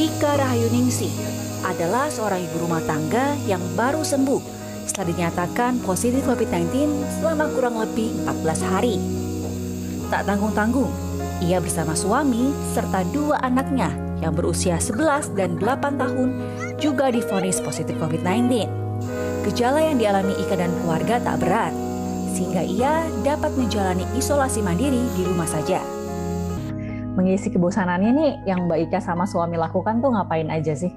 Ika Rahayuningsi adalah seorang ibu rumah tangga yang baru sembuh setelah dinyatakan positif COVID-19 selama kurang lebih 14 hari. Tak tanggung-tanggung, ia bersama suami serta dua anaknya yang berusia 11 dan 8 tahun juga difonis positif COVID-19. Gejala yang dialami Ika dan keluarga tak berat, sehingga ia dapat menjalani isolasi mandiri di rumah saja. Mengisi kebosanannya nih, yang Mbak Ika sama suami lakukan tuh ngapain aja sih?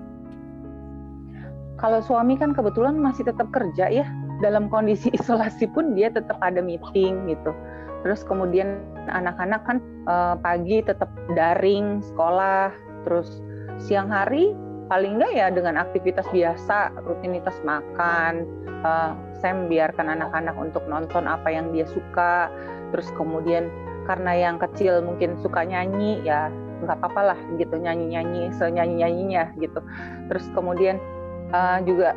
Kalau suami kan kebetulan masih tetap kerja ya, dalam kondisi isolasi pun dia tetap ada meeting gitu. Terus kemudian anak-anak kan eh, pagi tetap daring sekolah, terus siang hari paling enggak ya dengan aktivitas biasa rutinitas makan uh, saya membiarkan anak-anak untuk nonton apa yang dia suka. Terus kemudian karena yang kecil mungkin suka nyanyi ya nggak apa-apa lah gitu nyanyi-nyanyi senyanyi nyanyinya gitu. Terus kemudian uh, juga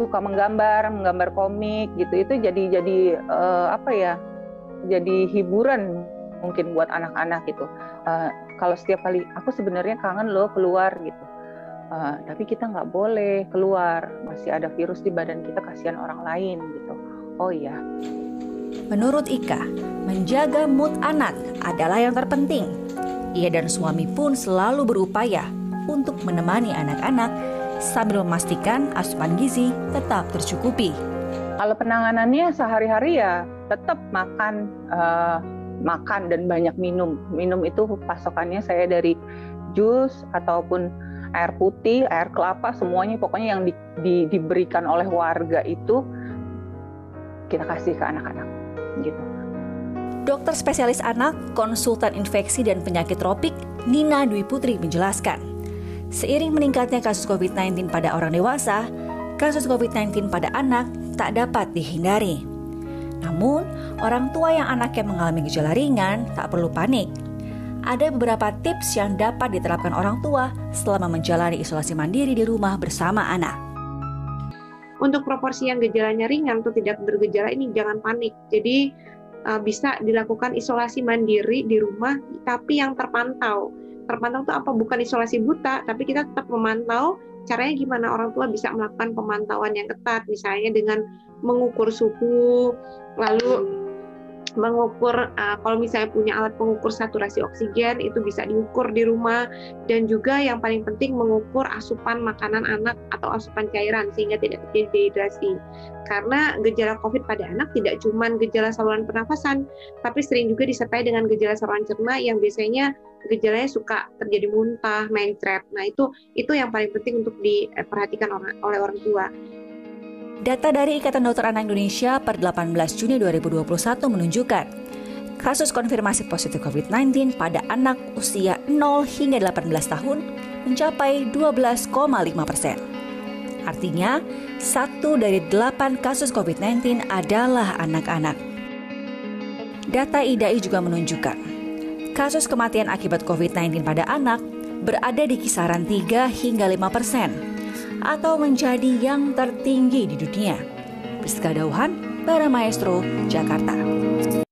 suka menggambar menggambar komik gitu. Itu jadi jadi uh, apa ya jadi hiburan mungkin buat anak-anak gitu. Uh, kalau setiap kali aku sebenarnya kangen loh keluar gitu uh, tapi kita nggak boleh keluar masih ada virus di badan kita kasihan orang lain gitu oh iya menurut Ika menjaga mood anak adalah yang terpenting ia dan suami pun selalu berupaya untuk menemani anak-anak sambil memastikan asupan gizi tetap tercukupi. Kalau penanganannya sehari-hari ya tetap makan uh, makan dan banyak minum. Minum itu pasokannya saya dari jus ataupun air putih, air kelapa, semuanya pokoknya yang di, di, diberikan oleh warga itu kita kasih ke anak-anak gitu. Dokter spesialis anak, konsultan infeksi dan penyakit tropik, Nina Dwi Putri menjelaskan, seiring meningkatnya kasus COVID-19 pada orang dewasa, kasus COVID-19 pada anak tak dapat dihindari. Namun, orang tua yang anaknya mengalami gejala ringan tak perlu panik ada beberapa tips yang dapat diterapkan orang tua selama menjalani isolasi mandiri di rumah bersama anak. Untuk proporsi yang gejalanya ringan atau tidak bergejala ini jangan panik. Jadi uh, bisa dilakukan isolasi mandiri di rumah tapi yang terpantau. Terpantau itu apa? Bukan isolasi buta, tapi kita tetap memantau caranya gimana orang tua bisa melakukan pemantauan yang ketat misalnya dengan mengukur suhu lalu mengukur uh, kalau misalnya punya alat pengukur saturasi oksigen itu bisa diukur di rumah dan juga yang paling penting mengukur asupan makanan anak atau asupan cairan sehingga tidak terjadi dehidrasi. Karena gejala COVID pada anak tidak cuma gejala saluran pernafasan, tapi sering juga disertai dengan gejala saluran cerna yang biasanya gejalanya suka terjadi muntah, mencret. Nah, itu itu yang paling penting untuk diperhatikan oleh orang tua. Data dari Ikatan Dokter Anak Indonesia per 18 Juni 2021 menunjukkan kasus konfirmasi positif COVID-19 pada anak usia 0 hingga 18 tahun mencapai 12,5 persen. Artinya, satu dari delapan kasus COVID-19 adalah anak-anak. Data IDAI juga menunjukkan kasus kematian akibat COVID-19 pada anak berada di kisaran 3 hingga 5 persen atau menjadi yang tertinggi di dunia. Priska Dauhan, Bara Maestro, Jakarta.